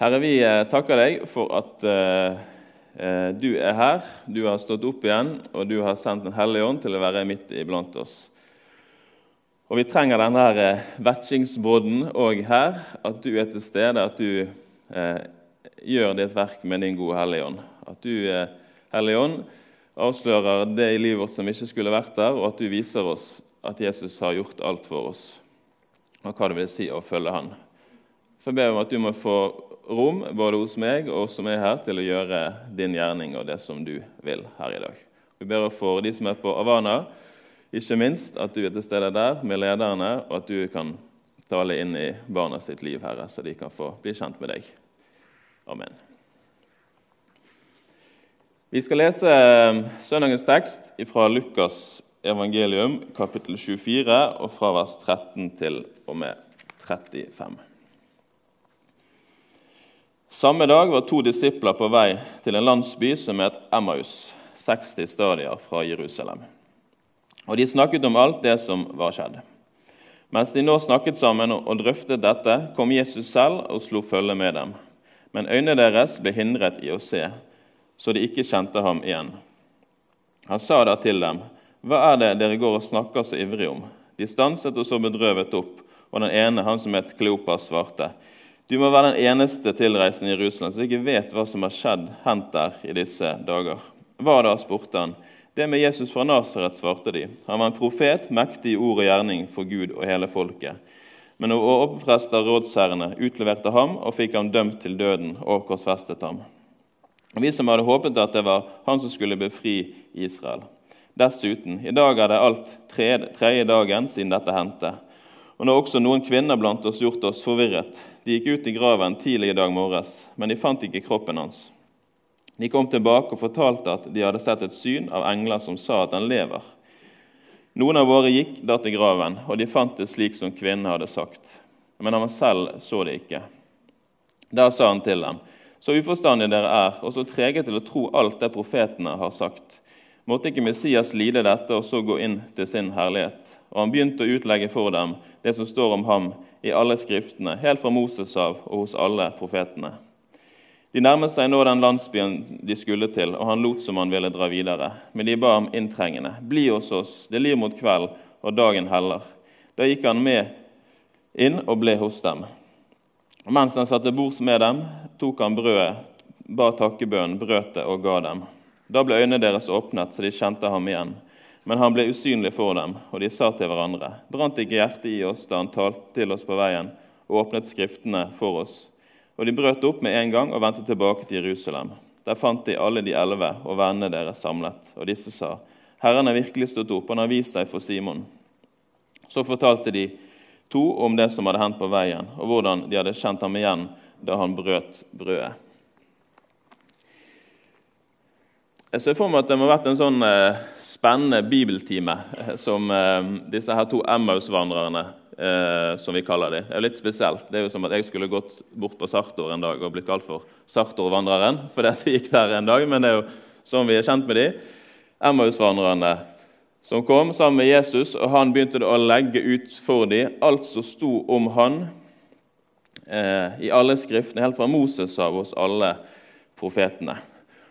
Herre, vi eh, takker deg for at eh, eh, du er her. Du har stått opp igjen, og du har sendt Den hellige ånd til å være midt iblant oss. Og Vi trenger denne eh, vekslingsbrodden òg her, at du er til stede, at du eh, gjør ditt verk med din gode Hellige Ånd. At du, eh, Hellige Ånd, avslører det i livet vårt som ikke skulle vært der, og at du viser oss at Jesus har gjort alt for oss, og hva det vil si å følge Han. Så jeg ber om at du må få rom både hos meg og som er her, til å gjøre din gjerning og det som du vil her i dag. Vi ber for de som er på Avana, ikke minst at du er til stede der med lederne, og at du kan tale inn i barna sitt liv, Herre, så de kan få bli kjent med deg. Amen. Vi skal lese eh, søndagens tekst fra Lukas evangelium, kapittel 24, og fra vers 13 til og med 35. Samme dag var to disipler på vei til en landsby som het Emmaus, 60 stadier fra Jerusalem. Og De snakket om alt det som var skjedd. Mens de nå snakket sammen og drøftet dette, kom Jesus selv og slo følge med dem. Men øynene deres ble hindret i å se, så de ikke kjente ham igjen. Han sa da til dem, 'Hva er det dere går og snakker så ivrig om?' De stanset og så bedrøvet opp, og den ene, han som het Kleopas, svarte, du må være den eneste tilreisende i Jerusalem som ikke vet hva som har skjedd, hendt der i disse dager. Hva da? spurte han. Det med Jesus fra Nasaret, svarte de. Han var en profet, mektig i ord og gjerning for Gud og hele folket. Men overprester rådsherrene utleverte ham og fikk ham dømt til døden og korsfestet ham. Vi som hadde håpet at det var han som skulle befri Israel. Dessuten, i dag er det alt tredje dagen siden dette hendte. Og nå har også noen kvinner blant oss gjort oss forvirret. De gikk ut i graven tidlig i dag morges, men de fant ikke kroppen hans. De kom tilbake og fortalte at de hadde sett et syn av engler som sa at han lever. Noen av våre gikk da til graven, og de fant det slik som kvinnen hadde sagt. Men han selv så det ikke. Da sa han til dem.: Så uforstandige dere er, og så trege til å tro alt det profetene har sagt. Måtte ikke Messias lide dette og så gå inn til sin herlighet? Og han begynte å utlegge for dem det som står om ham i alle skriftene, helt fra Moses av og hos alle profetene. De nærmet seg nå den landsbyen de skulle til, og han lot som han ville dra videre. Men de ba ham inntrengende, bli hos oss, det lir mot kveld, og dagen heller. Da gikk han med inn og ble hos dem. Mens han satte bords med dem, tok han brødet, ba takkebønn, brøt det og ga dem. Da ble øynene deres åpnet, så de kjente ham igjen. Men han ble usynlig for dem, og de sa til hverandre.: Brant ikke hjertet i oss da han talte til oss på veien og åpnet Skriftene for oss? Og de brøt opp med en gang og vendte tilbake til Jerusalem. Der fant de alle de elleve og vennene deres samlet, og disse sa:" Herren er virkelig stått opp, han har vist seg for Simon. Så fortalte de to om det som hadde hendt på veien, og hvordan de hadde kjent ham igjen da han brøt brødet. Jeg ser for meg at det må ha vært en sånn eh, spennende bibeltime eh, som eh, disse her to Emmaus-vandrerne, eh, som vi kaller dem. Det er jo litt spesielt. Det er jo som at jeg skulle gått bort på Sartor en dag og blitt kalt for Sartor-vandreren for jeg gikk der en dag, men det er jo sånn vi er kjent med dem. Emmaus-vandrerne som kom sammen med Jesus, og han begynte å legge ut for dem alt som sto om han eh, i alle skriftene, helt fra Moses av oss alle profetene.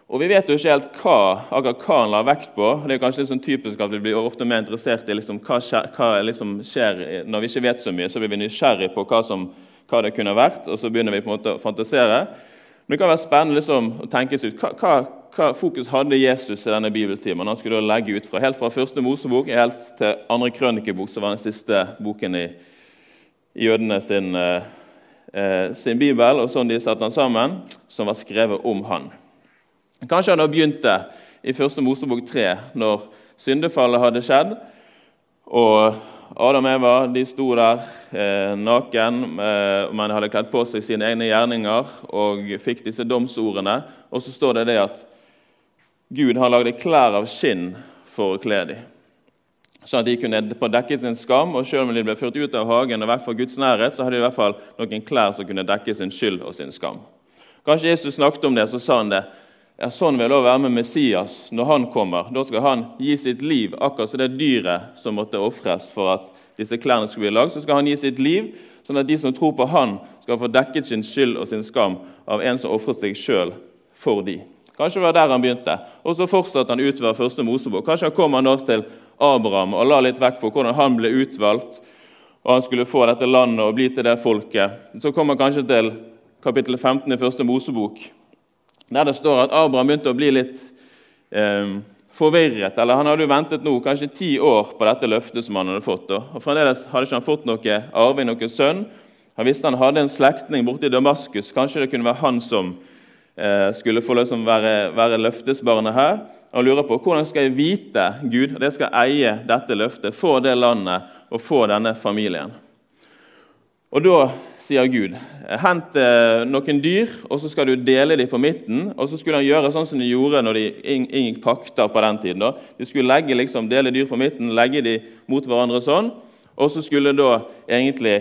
Og Vi vet jo ikke helt hva, akkurat hva han la vekt på. Det er kanskje sånn typisk at Vi blir ofte mer interessert i liksom hva, skjer, hva liksom skjer når vi ikke vet så mye. Så blir vi nysgjerrig på hva, som, hva, det kunne vært, og så begynner vi på en måte å fantasere. Men det kan være spennende liksom, å tenke seg ut hva, hva, hva, fokus hadde Jesus i denne bibeltimen. Han skulle da legge ut fra, Helt fra første Mosebok helt til andre krønikebok, som var den siste boken i, jødene sin, eh, eh sin bibel, og sånn de satte den sammen, som var skrevet om han. Kanskje han har begynt det i første Mosebok 3, når syndefallet hadde skjedd. og Adam og Eva de sto der eh, naken, eh, men hadde kledd på seg sine egne gjerninger og fikk disse domsordene. Og så står det det at Gud har lagd klær av skinn for å kle dem. Sånn at de kunne få dekket sin skam, og selv om de ble ført ut av hagen og vekk fra Guds nærhet, så hadde de i hvert fall noen klær som kunne dekke sin skyld og sin skam. Kanskje Jesus snakket om det, så sa han det ja, Sånn vil det òg være med Messias når han kommer. Da skal han gi sitt liv, akkurat som det dyret som måtte ofres for at disse klærne skulle bli lagd, så skal han gi sitt liv, sånn at de som tror på han, skal få dekket sin skyld og sin skam av en som ofret seg sjøl for de. Kanskje det var der han begynte. Og så fortsatte han utover første Mosebok. Kanskje han kom han til Abraham og la litt vekk for hvordan han ble utvalgt, og han skulle få dette landet og bli til det folket. Så kom han kanskje til kapittel 15 i første Mosebok, der det står at Abraham begynte å bli litt eh, forvirret. eller Han hadde jo ventet nå kanskje ti år på dette løftet som han hadde fått. og Fremdeles hadde ikke han fått noe arving, noen sønn. Han visste han hadde en slektning borte i Damaskus. Kanskje det kunne være han som eh, skulle få liksom være, være løftesbarnet her. Han lurer på hvordan skal jeg vite Gud, at jeg skal eie dette løftet, få det landet og få denne familien. Og da sier Gud. Hent eh, noen dyr, og så skal du dele dem på midten. Og så skulle han gjøre sånn som de gjorde når de inngikk pakter på den tiden. Da. De skulle legge, liksom, dele dyr på midten, legge dem mot hverandre sånn. Og så skulle da egentlig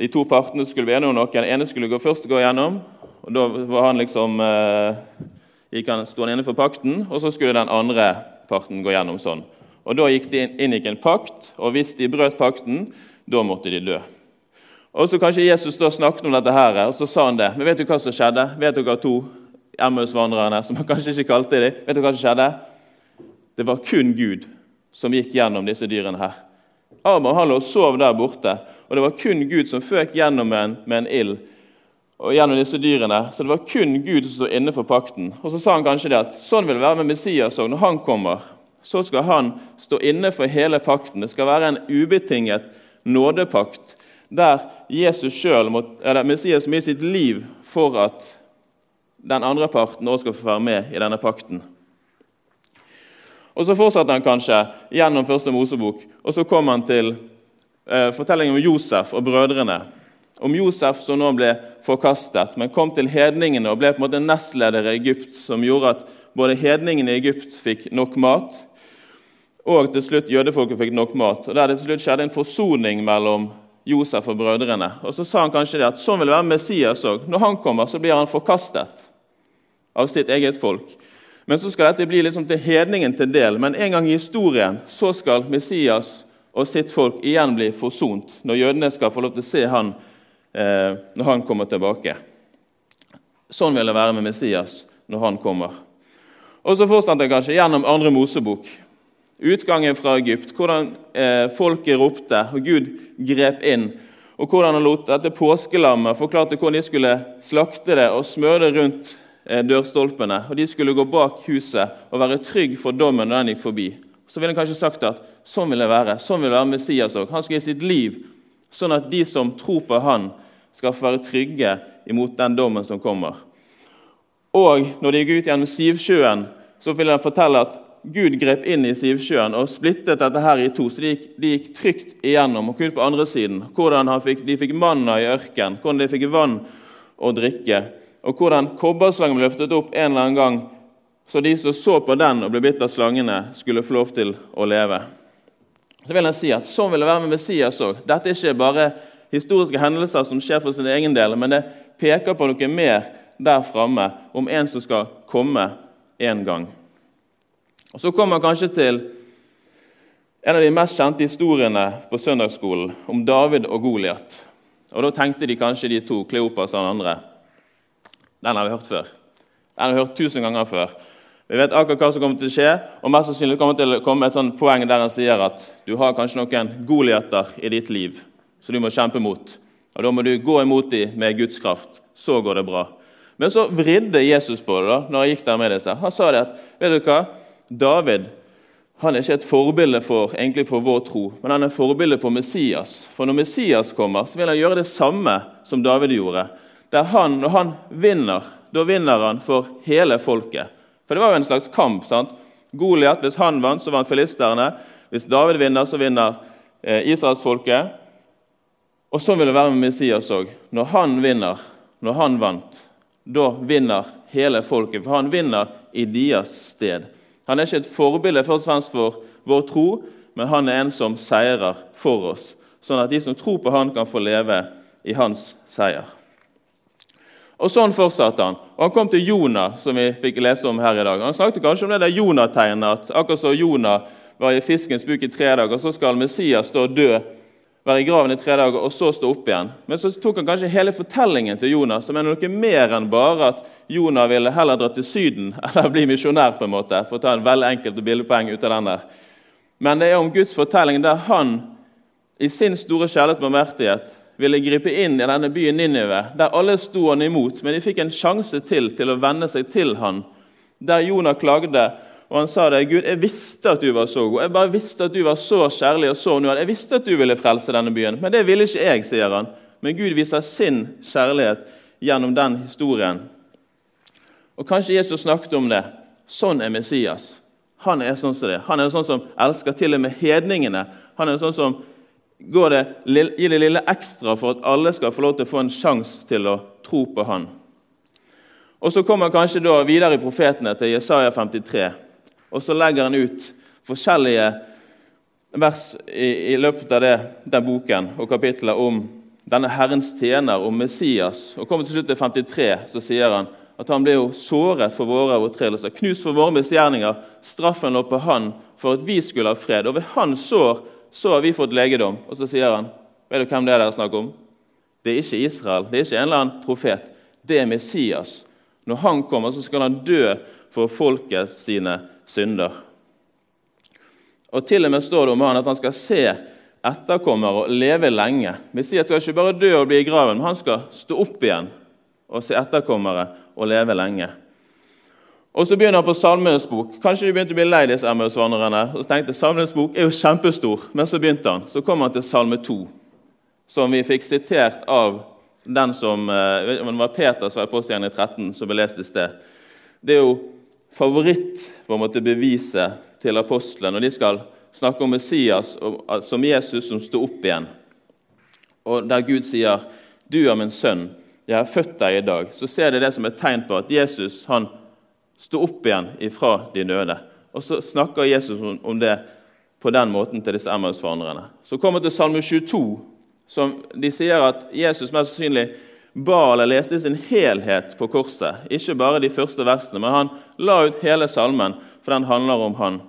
de to partene skulle være enige om noe. Den ene skulle gå først gå gjennom. og Da var han liksom, eh, gikk han, sto han inne for pakten, og så skulle den andre parten gå gjennom sånn. Og Da gikk de inn, inngikk en pakt, og hvis de brøt pakten, da måtte de dø. Og så Kanskje Jesus da snakket om dette, her, og så sa han det. Men vet du hva som skjedde? Vet dere to Emmaus-vandrerne som han kanskje ikke kalte dem? Vet du hva som skjedde? Det var kun Gud som gikk gjennom disse dyrene her. Abraham han lå og sov der borte, og det var kun Gud som føk gjennom en, med en ild og gjennom disse dyrene. Så det var kun Gud som sto inne for pakten. Og så sa han kanskje det at sånn vil det være med Messias òg. Når han kommer, så skal han stå inne for hele pakten. Det skal være en ubetinget nådepakt der Jesus selv, eller Messias med sitt liv for at den andre parten også skal få være med i denne pakten. Og Så fortsatte han kanskje gjennom første Mosebok, og så kom han til eh, fortellingen om Josef og brødrene. Om Josef som nå ble forkastet, men kom til hedningene og ble på en måte nestleder i Egypt, som gjorde at både hedningene i Egypt fikk nok mat, og til slutt jødefolket fikk nok mat. Og Der det til slutt skjedde en forsoning mellom Josef og brødrene. Og Så sa han kanskje det at sånn vil det være Messias òg. Når han kommer, så blir han forkastet av sitt eget folk. Men så skal dette bli liksom til hedningen til del. Men en gang i historien så skal Messias og sitt folk igjen bli forsont, når jødene skal få lov til å se han eh, når han kommer tilbake. Sånn vil det være med Messias når han kommer. Og Så fortsetter det kanskje gjennom andre Mosebok utgangen fra Egypt, hvordan eh, folket ropte, og Gud grep inn. Og hvordan han lot dette påskelammet forklarte hvordan de skulle slakte det og smøre det rundt eh, dørstolpene. Og de skulle gå bak huset og være trygg for dommen når den gikk forbi. Så ville han kanskje sagt at sånn vil det være. Sånn vil det være Messias òg. Han skal gi sitt liv sånn at de som tror på han, skal få være trygge imot den dommen som kommer. Og når de gikk ut gjennom Sivsjøen, så vil han fortelle at Gud grep inn i Sivsjøen og splittet dette her i to, så de gikk, de gikk trygt igjennom. og kun på andre siden, Hvordan fikk, de fikk manna i ørken, hvordan de fikk vann å drikke, og hvordan kobberslangen ble løftet opp en eller annen gang, så de som så på den og ble bitt av slangene, skulle få lov til å leve. Så vil jeg si at Sånn vil det være med Messias òg. Dette er ikke bare historiske hendelser som skjer for sin egen del, men det peker på noe mer der framme, om en som skal komme en gang. Og Så kommer man kanskje til en av de mest kjente historiene på søndagsskolen om David og Goliat. Og Da tenkte de kanskje de to, Kleopas og den andre. Den har vi hørt før. Den har vi hørt tusen ganger før. Vi vet akkurat hva som kommer til å skje, og mest sannsynlig kommer det til å komme et sånt poeng der han sier at du har kanskje noen Goliater i ditt liv som du må kjempe mot. Og Da må du gå imot dem med Guds kraft. Så går det bra. Men så vridde Jesus på det da, når han gikk der med disse. Han sa det at vet du hva, David han er ikke et forbilde for, egentlig for vår tro, men han er et forbilde på Messias. For når Messias kommer, så vil han gjøre det samme som David gjorde. Der han, Når han vinner, da vinner han for hele folket. For det var jo en slags kamp. sant? Goliat, hvis han vant, så vant filisterne. Hvis David vinner, så vinner eh, israelsfolket. Og sånn vil det være med Messias òg. Når han vinner, når han vant, da vinner hele folket. For han vinner i deres sted. Han er ikke et forbilde først og fremst for vår tro, men han er en som seirer for oss, sånn at de som tror på han kan få leve i hans seier. Og Sånn fortsatte han. Og Han kom til Jonah, som vi fikk lese om her i dag. Han snakket kanskje om det der Jonah-tegnet, at akkurat som Jonah var i fiskens buk i tre dager, så skal Messias stå og dø være i graven i tre dager og så stå opp igjen. Men så tok han kanskje hele fortellingen til Jonas, som er noe mer enn bare at Jonah ville heller dra til Syden eller bli misjonær, på en måte, for å ta en veldig enkelt bildepoeng ut av den der. Men det er om Guds fortelling der han i sin store kjærlighet og barmhjertighet ville gripe inn i denne byen Ninive, der alle sto han imot, men de fikk en sjanse til til å venne seg til han. Der Jonah klagde og han sa det, Gud, jeg visste at du var så god. Jeg bare visste at du var så kjærlig og så nåd.' Jeg visste at du ville frelse denne byen, men det ville ikke jeg, sier han. Men Gud viser sin kjærlighet gjennom den historien. Og Kanskje Jesus snakket om det. Sånn er Messias. Han er sånn som det. Han er sånn som elsker til og med hedningene. Han er sånn som går det, gir det lille ekstra for at alle skal få lov til å få en sjanse til å tro på han. Og Så kommer han kanskje da videre i profetene til Jesaja 53. Og så legger han ut forskjellige vers i, i løpet av det, den boken og kapitlet om denne Herrens tjener, om Messias. Og kommer til slutt til 53, så sier han at han ble jo såret for våre overtredelser, knust for våre misgjerninger. Straffen lå på han for at vi skulle ha fred. Og ved hans sår så har vi fått legedom. Og så sier han vet du hvem det er dere snakker om? Det er ikke Israel, det er ikke en eller annen profet. Det er Messias. Når han kommer, så skal han dø for folket sine synder. Og Til og med står det om han at han skal se etterkommere og leve lenge. Messias skal ikke bare dø og bli i graven, men han skal stå opp igjen og se etterkommere og leve lenge. Og Så begynner han på Salmenes bok. Kanskje de begynte å bli lei disse Emmausvandrerne. Og tenkte Salmenes bok er jo kjempestor, men så begynte han. Så kom han til Salme 2, som vi fikk sitert av den som eh, det var Peter som var i i 13, som ble lest i sted. Det er jo favoritt på en måte beviset til apostlene når de skal snakke om Messias som Jesus som sto opp igjen. Og Der Gud sier 'Du er min sønn, jeg har født deg i dag', så ser de det som et tegn på at Jesus han sto opp igjen ifra de døde. Og så snakker Jesus om det på den måten til disse Emmaus-forandrerne. Så kommer vi til Salme 22, som de sier at Jesus mest sannsynlig ba eller leste i sin helhet på korset. Ikke bare de første versene, men han la ut hele salmen, for den handler om han.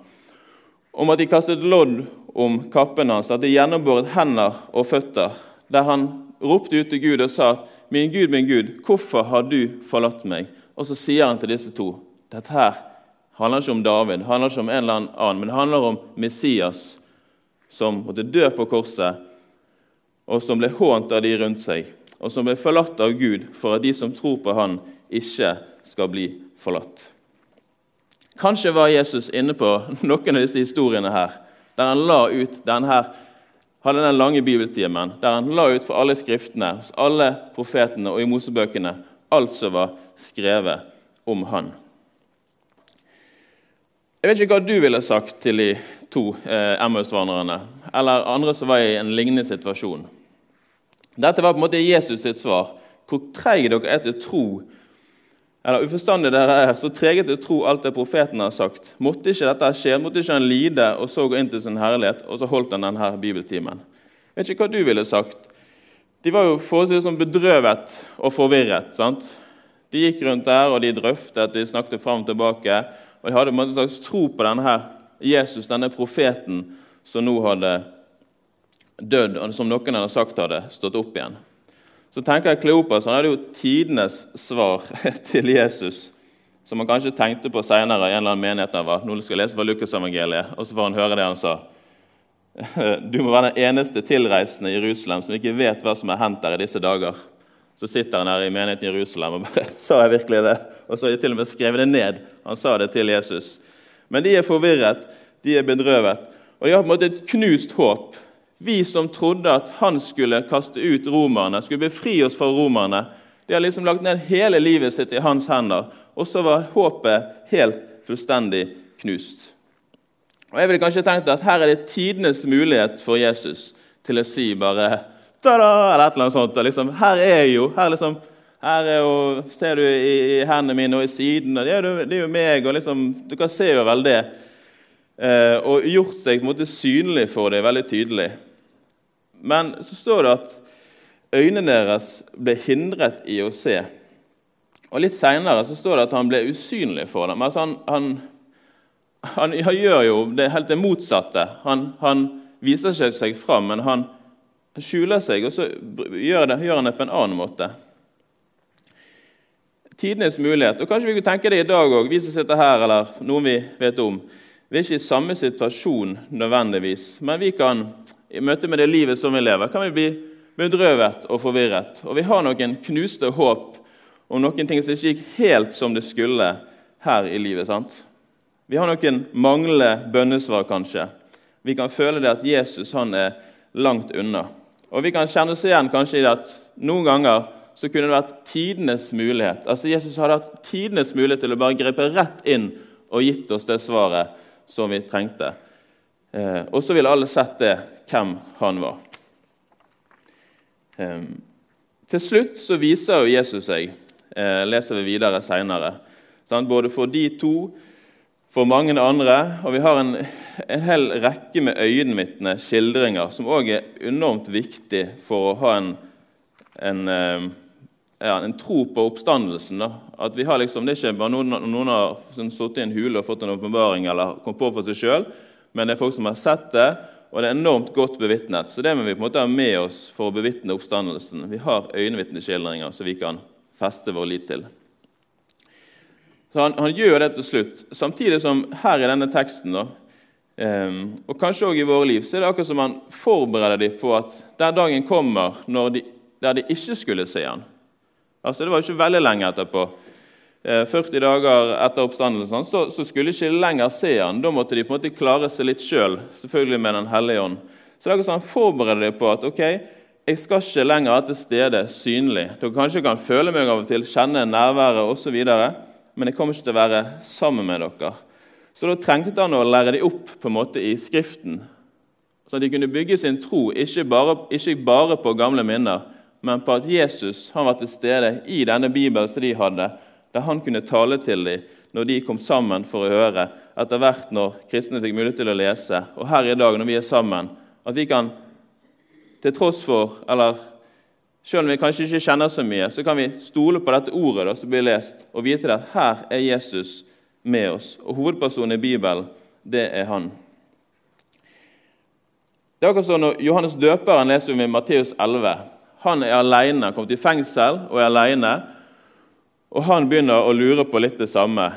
Om at de kastet lodd om kappen hans, at de gjennombåret hender og føtter. Der han ropte ut til Gud og sa, 'Min Gud, min Gud, hvorfor har du forlatt meg?' Og så sier han til disse to dette her handler ikke om David, det handler ikke om en eller annen, men det handler om Messias, som måtte dø på korset, og som ble hånt av de rundt seg og som ble forlatt av Gud for at de som tror på Han, ikke skal bli forlatt. Kanskje var Jesus inne på noen av disse historiene her, der han la ut denne, hadde den lange bibeltimen, der han la ut for alle skriftene, hos alle profetene og i Mosebøkene, alt som var skrevet om han. Jeg vet ikke hva du ville sagt til de to eh, Emmaus-vandrerne eller andre som var i en lignende situasjon. Dette var på en måte Jesus sitt svar. Hvor treige dere er til tro, eller uforstandige dere er, så trege til tro alt det profeten har sagt. Måtte ikke dette skje? Måtte ikke han lide og så gå inn til sin herlighet? Og så holdt han denne bibeltimen. Jeg vet ikke hva du ville sagt. De var jo for å si sånn bedrøvet og forvirret. sant? De gikk rundt der, og de drøftet, de snakket fram og tilbake. Og de hadde en slags tro på denne Jesus, denne profeten, som nå hadde dødd, og som noen hadde sagt hadde stått opp igjen. Så tenker jeg Kleopas han hadde jo tidenes svar til Jesus, som han kanskje tenkte på senere i en eller annen menighet han var. Nå skal jeg lese fra Lukasevangeliet, og så får han høre det han sa. Du må være den eneste tilreisende i Jerusalem som ikke vet hva som er hendt der i disse dager. Så sitter han her i menigheten i Jerusalem og bare Sa jeg virkelig det? Og så har de til og med skrevet det ned. Han sa det til Jesus. Men de er forvirret, de er bedrøvet, og de har på en måte et knust håp vi som trodde at han skulle kaste ut romerne, skulle befri oss fra romerne, de har liksom lagt ned hele livet sitt i hans hender, og så var håpet helt fullstendig knust. Og Jeg ville kanskje tenkt at Her er det tidenes mulighet for Jesus til å si bare ta-da, eller et eller annet sånt. Liksom, her er jo, her liksom, her er jo, Ser du i, hendene mine og i siden det er, jo, det er jo meg. og liksom, Dere ser jo vel det. Eh, og gjort seg på en måte synlig for det veldig tydelig. Men så står det at øynene deres ble hindret i å se. Og Litt seinere står det at han ble usynlig for dem. Altså han, han, han, han, gjør jo det helt det motsatte. Han, viser seg, seg fram, men Han skjuler seg, og så gjør, det, gjør han det på en annen måte. Tidenes mulighet. Og Kanskje vi kunne tenke det i dag òg, vi som sitter her, eller noen vi vet om. Vi er ikke i samme situasjon nødvendigvis, men vi kan i møte med det livet som vi lever, kan vi bli bedrøvet og forvirret. Og vi har noen knuste håp om noen ting som ikke gikk helt som det skulle her i livet. sant? Vi har noen manglende bønnesvar, kanskje. Vi kan føle det at Jesus han er langt unna. Og Vi kan kjenne oss igjen kanskje i det at noen ganger så kunne det vært tidenes mulighet. Altså Jesus hadde hatt tidenes mulighet til å bare gripe rett inn og gitt oss det svaret som vi trengte. Eh, og så ville alle sett det, hvem han var. Eh, til slutt så viser jo Jesus seg, eh, leser vi videre seinere, både for de to, for mange andre. Og vi har en, en hel rekke med øyenvitne skildringer som òg er enormt viktig for å ha en, en, eh, ja, en tro på oppstandelsen. Da. At vi har liksom, Det er ikke bare noen, noen har sittet i en hule og fått en åpenbaring eller kommet på for seg sjøl, men det er folk som har sett det, og det er enormt godt bevitnet. Så det må vi på en måte ha med oss for å bevitne oppstandelsen. Vi har øyenvitneskildringer som vi kan feste vår lit til. Så han, han, gjør det til slutt. Samtidig som her i denne teksten, da, um, og kanskje også i våre liv, så er det akkurat som han forbereder dem på at der dagen kommer de, der de ikke skulle se han. Altså, Det var ikke veldig lenge etterpå. 40 eh, dager etter oppstandelsen så, så skulle ikke lenger se han. Da måtte de på en måte klare seg litt sjøl, selv, selvfølgelig med Den hellige ånd. Så det er sånn, forbered dem på at ok, jeg skal ikke lenger være til stede synlig. Dere kanskje kan føle meg av og til, kjenne nærværet osv men jeg kommer ikke til å være sammen med dere. Så da trengte han å lære dem opp på en måte i Skriften, så de kunne bygge sin tro ikke bare, ikke bare på gamle minner, men på at Jesus han var til stede i denne Bibelen som de hadde, der han kunne tale til dem når de kom sammen for å høre, etter hvert når kristne fikk mulighet til å lese. Og her i dag, når vi er sammen, at vi kan til tross for, eller selv om vi kanskje ikke kjenner så mye, så kan vi stole på dette ordet da, som blir lest, og vite at her er Jesus med oss. Og hovedpersonen i Bibelen, det er han. Det er akkurat sånn når Johannes døperen leser vi i Matteus 11. Han er alene, kommet i fengsel og er alene. Og han begynner å lure på litt det samme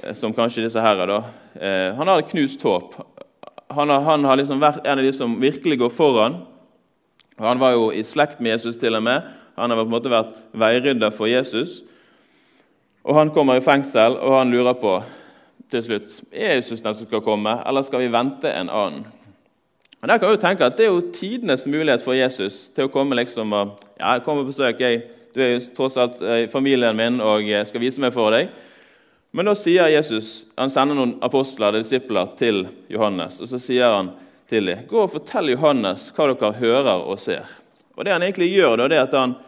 eh, som kanskje disse her. Da. Eh, han har et knust håp. Han har, han har liksom vært en av de som virkelig går foran han var jo i slekt med Jesus til og med. Han har på en måte vært veirydder for Jesus. Og Han kommer i fengsel, og han lurer på til slutt er Jesus den som skal komme, eller skal vi vente en annen. Og der kan du tenke at Det er jo tidenes mulighet for Jesus til å komme liksom og ja, kom og besøk. Jeg, du er jo tross alt i familien min og jeg skal vise meg for deg. Men da sier Jesus, han sender noen apostler, disipler, til Johannes. og så sier han til dem. Gå og fortell Johannes hva dere hører og ser. Og det han egentlig gjør, da, det er at han,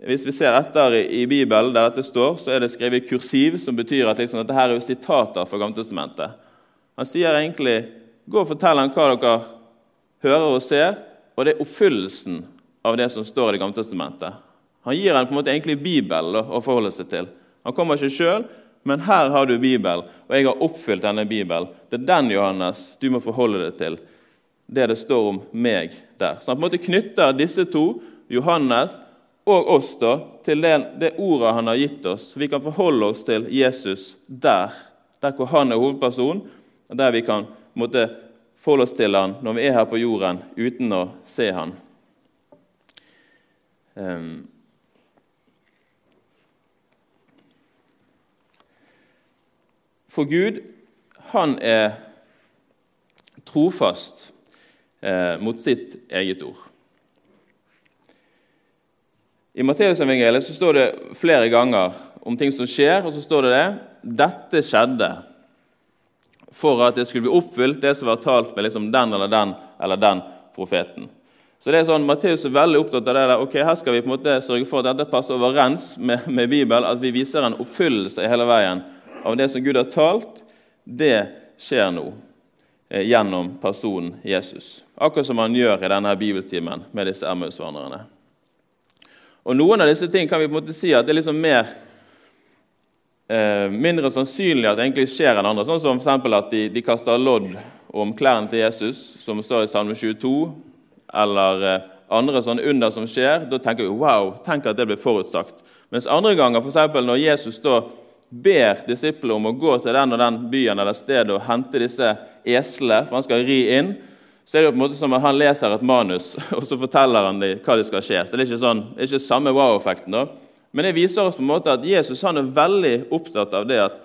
Hvis vi ser etter i, Bibelen, der dette står, så er det skrevet kursiv, som betyr at liksom, dette her er jo sitater fra Gammeltestamentet. Han sier egentlig gå og fortell ham hva dere hører og ser, og det er oppfyllelsen av det som står i Det gamle testamentet. Han gir en på en måte egentlig Bibelen å forholde seg til. Han kommer ikke sjøl, men her har du Bibelen, og jeg har oppfylt denne Bibelen. Det er den, Johannes, du må forholde deg til det det står om meg der. Så han på en måte knytter disse to, Johannes og oss, da, til det, det ordet han har gitt oss. Vi kan forholde oss til Jesus der, der hvor han er hovedperson, og der vi kan måtte, forholde oss til han når vi er her på jorden uten å se han. Um, For Gud, han er trofast eh, mot sitt eget ord. I Matteusevangeliet står det flere ganger om ting som skjer, og så står det det dette skjedde for at det skulle bli oppfylt, det som var talt med liksom den eller den eller den profeten. Så det er sånn, Matteus er veldig opptatt av det der, ok, her skal vi på en måte sørge for at dette passer overens med, med Bibelen, at vi viser en oppfyllelse hele veien av det som Gud har talt. Det skjer nå. Eh, gjennom personen Jesus. Akkurat som han gjør i denne bibeltimen med disse Emmaus-vandrerne. Og Noen av disse ting kan vi på en måte si at det er liksom mer, eh, mindre sannsynlig at det egentlig skjer enn andre. Sånn som for at de, de kaster lodd om klærne til Jesus, som står i Salme 22, eller eh, andre sånne under som skjer, da tenker vi wow, tenk at det ble forutsagt. Mens andre ganger, f.eks. når Jesus da ber disiplene om å gå til den og den byen eller stedet og hente disse eslene, for han skal ri inn, så er det jo på en måte som at han leser et manus, og så forteller han dem hva det skal skje. Så Det er ikke, sånn, det er ikke samme wow-effekten. da. Men det viser oss på en måte at Jesus han er veldig opptatt av det at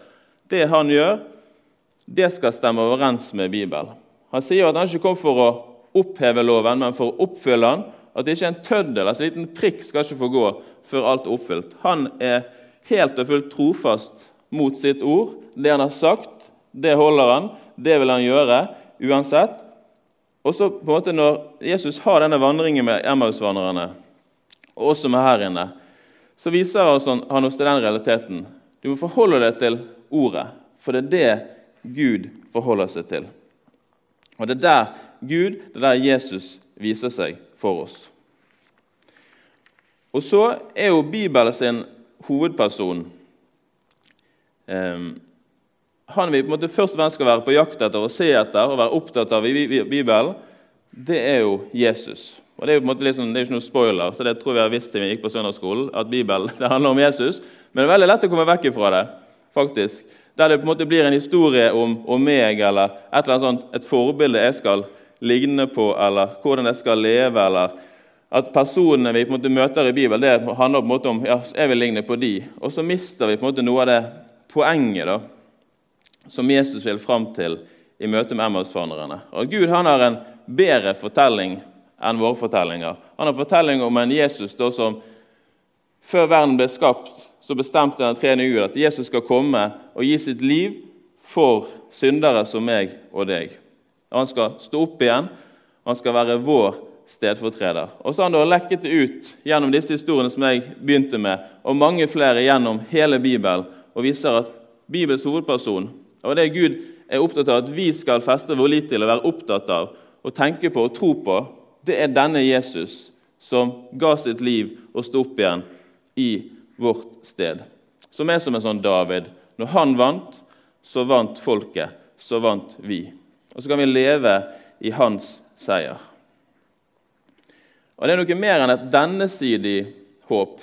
det han gjør, det skal stemme overens med Bibelen. Han sier at han ikke kom for å oppheve loven, men for å oppfylle den. At det ikke er en tøddel, altså en liten prikk skal ikke få gå før alt er oppfylt. Han er helt og fullt trofast mot sitt ord. Det han har sagt, det holder han. Det vil han gjøre uansett. Og så på en måte Når Jesus har denne vandringen med Emmaus-vandrerne, og også med her inne, så viser han oss til den realiteten. Du må forholde deg til ordet, for det er det Gud forholder seg til. Og det er der Gud, det er der Jesus viser seg for oss. Og så er jo Bibelen sin hovedperson eh, Han vi på en måte først og fremst skal være på jakt etter og se etter og være opptatt av i Bibelen, det er jo Jesus. Og Det er jo på en måte liksom, det er ikke noe spoiler, så det tror vi har visst til vi gikk på søndagsskolen, at Bibelen det handler om Jesus. Men det er veldig lett å komme vekk ifra det. faktisk. Der det på en måte blir en historie om, om meg eller et eller annet sånt, et forbilde jeg skal ligne på, eller hvordan jeg skal leve, eller at personene vi på en måte møter i Bibelen, det handler på en måte om ja, jeg vil ligne på de. Og så mister vi på en måte noe av det poenget da, som Jesus vil fram til i møte med Emmausfanerne. Og Gud han har en bedre fortelling enn våre fortellinger. Han har fortelling om en Jesus da, som før verden ble skapt, så bestemte den tredje Gud at Jesus skal komme og gi sitt liv for syndere som meg og deg. Og Han skal stå opp igjen, og han skal være vår stedfortreder. Og så har han da lekket det ut gjennom disse historiene som jeg begynte med, og mange flere gjennom hele Bibelen, og viser at Bibels hovedperson og det Gud er opptatt av at vi skal feste vår lit til og være opptatt av og tenke på og tro på, det er denne Jesus som ga sitt liv og sto opp igjen i vårt sted. Som er som en sånn David. Når han vant, så vant folket. Så vant vi. Og så kan vi leve i hans seier. Og Det er noe mer enn et dennesidig håp.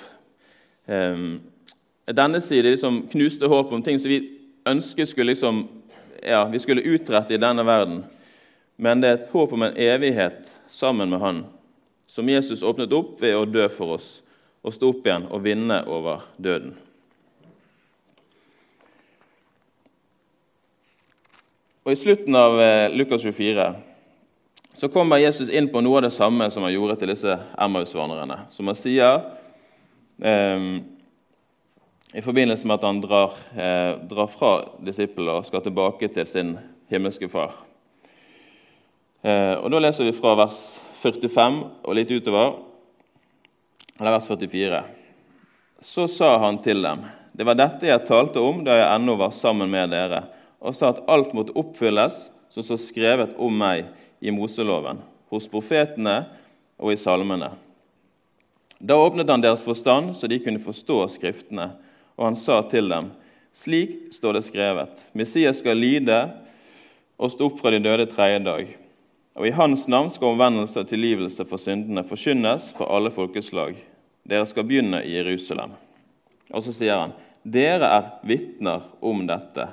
Et dennesidig liksom, knuste håp om ting som vi ønsket skulle, liksom, ja, vi skulle utrette i denne verden. Men det er et håp om en evighet sammen med Han, som Jesus åpnet opp ved å dø for oss og stå opp igjen og vinne over døden. Og I slutten av eh, Lukas 24 så kommer Jesus inn på noe av det samme som han gjorde til disse Emmaus-vandrerne. Som han sier eh, i forbindelse med at han drar, eh, drar fra disiplene og skal tilbake til sin himmelske far. Eh, og Da leser vi fra vers 45 og litt utover, eller vers 44. Så sa han til dem, det var dette jeg talte om da jeg ennå var sammen med dere, og sa at alt måtte oppfylles som står skrevet om meg i Moseloven, hos profetene og i salmene. Da åpnet han deres forstand, så de kunne forstå Skriftene, og han sa til dem.: Slik står det skrevet:" Messias skal lide og stå opp fra de døde tredje dag. Og i hans navn skal omvendelse og tilgivelse for syndene forkynnes for alle folkeslag. Dere skal begynne i Jerusalem. Og så sier han, dere er vitner om dette.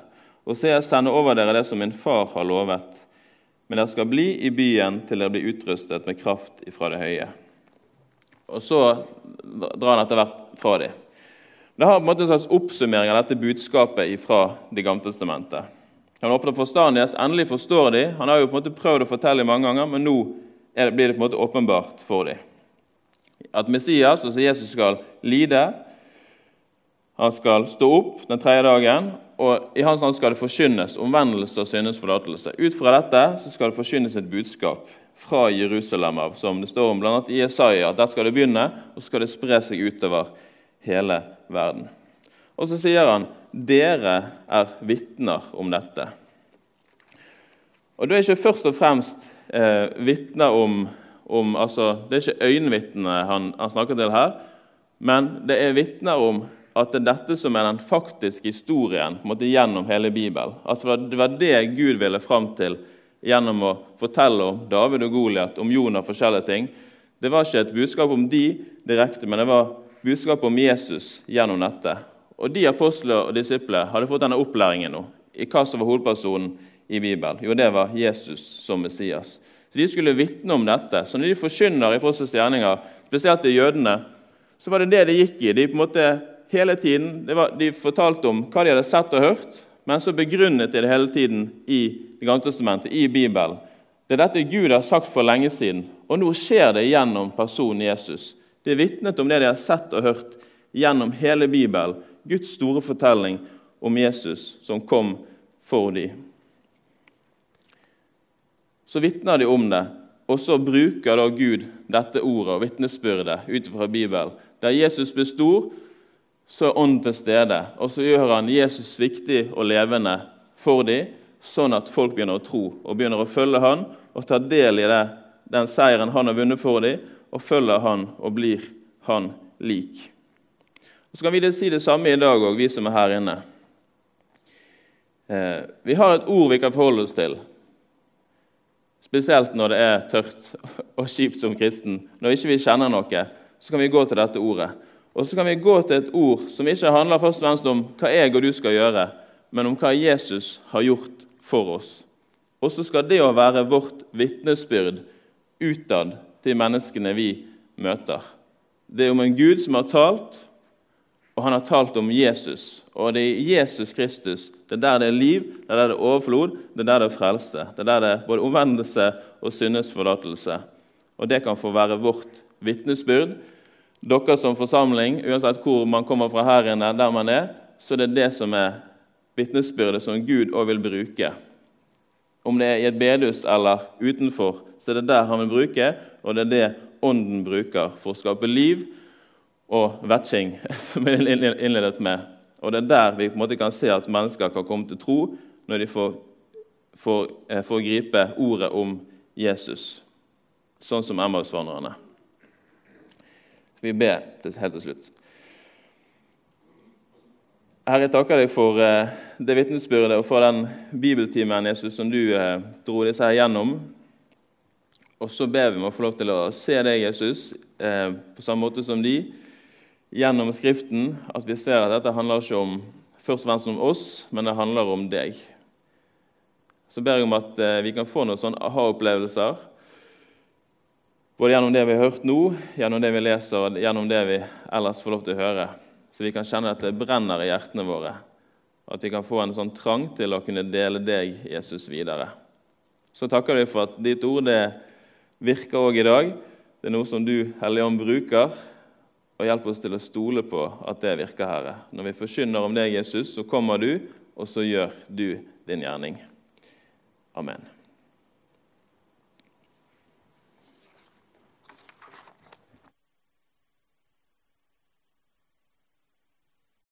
Og se, jeg sender over dere det som min far har lovet. Men dere skal bli i byen til dere blir utrustet med kraft ifra det høye. Og så drar han etter hvert fra dem. Det har på en måte en slags oppsummering av dette budskapet fra Det gamle testamentet. Han åpner forstanden deres, endelig forstår de. Han har jo på en måte prøvd å fortelle mange ganger, men nå det, blir det på en måte åpenbart for dem. At Messias, altså Jesus, skal lide. Han skal stå opp den tredje dagen, og i hans navn skal det forkynnes omvendelse og syndens forlatelse. Ut fra dette skal det forkynnes et budskap fra Jerusalem av, som det står om bl.a. i Jesaja, der skal det begynne, og så skal det spre seg utover hele verden. Og så sier han dere er vitner om dette. Og Det er ikke først og fremst eh, vitner om, om altså, Det er ikke øyenvitner han, han snakker til her, men det er vitner om at det er dette som er den faktiske historien måte, gjennom hele Bibelen. Altså, det var det Gud ville fram til gjennom å fortelle om David og Goliat, om Jonah og forskjellige ting. Det var ikke et budskap om de direkte, men det var budskap om Jesus gjennom dette. Og de apostler og disipler hadde fått denne opplæringen nå. I hva som var hovedpersonen i Bibelen? Jo, det var Jesus som Messias. Så De skulle vitne om dette. Så når de forkynner i Frostens gjerninger, spesielt til jødene, så var det det de gikk i. De på en måte hele tiden, var, de fortalte om hva de hadde sett og hørt, men så begrunnet de det hele tiden i Det gamle testamentet, i Bibelen. Det er dette Gud har sagt for lenge siden, og nå skjer det gjennom personen Jesus. De vitnet om det de har sett og hørt gjennom hele Bibelen. Guds store fortelling om Jesus som kom for dem. Så vitner de om det, og så bruker da Gud dette ordet og vitnesbyrdet ut fra Bibelen. Der Jesus bestod, så er Ånden til stede, og så gjør han Jesus viktig og levende for dem, sånn at folk begynner å tro og begynner å følge han og ta del i det, den seieren han har vunnet for dem, og følger han og blir han lik. Og Så kan vi si det samme i dag òg, vi som er her inne. Eh, vi har et ord vi kan forholde oss til, spesielt når det er tørt og kjipt som kristen. Når ikke vi kjenner noe, så kan vi gå til dette ordet. Og så kan vi gå til et ord som ikke handler først og fremst om hva jeg og du skal gjøre, men om hva Jesus har gjort for oss. Og så skal det å være vårt vitnesbyrd utad til menneskene vi møter. Det er om en Gud som har talt, og han har talt om Jesus. Og det er Jesus Kristus. Det er der det er liv, det er der det er overflod, det er der det er frelse. Det er der det er både omvendelse og syndesforlatelse. Og det kan få være vårt vitnesbyrd dere som forsamling, uansett hvor man kommer fra her inne, der man er, så det er det som er vitnesbyrdet som Gud òg vil bruke. Om det er i et bedehus eller utenfor, så er det der han vil bruke, og det er det Ånden bruker for å skape liv og vetting, som er innledet med. Og det er der vi på en måte kan se at mennesker kan komme til tro når de får, får, eh, får gripe ordet om Jesus, sånn som Emmausvandrerne. Skal vi be til, helt til slutt? Herre, jeg takker deg for eh, det vitnesbyrdet og for den bibeltimen Jesus, som du eh, dro disse her gjennom. Og så ber vi om å få lov til å se deg, Jesus, eh, på samme måte som de, gjennom Skriften. At vi ser at dette handler ikke om, først og fremst om oss, men det handler om deg. Så ber jeg om at vi kan få noen sånne aha-opplevelser både gjennom det vi har hørt nå, gjennom det vi leser og gjennom det vi ellers får lov til å høre. Så vi kan kjenne at det brenner i hjertene våre, og at vi kan få en sånn trang til å kunne dele deg, Jesus, videre. Så takker vi for at ditt ord det virker òg i dag. Det er noe som du, Hellige Ånd, bruker. Og hjelp oss til å stole på at det virker, Herre. Når vi forkynner om deg, Jesus, så kommer du, og så gjør du din gjerning. Amen.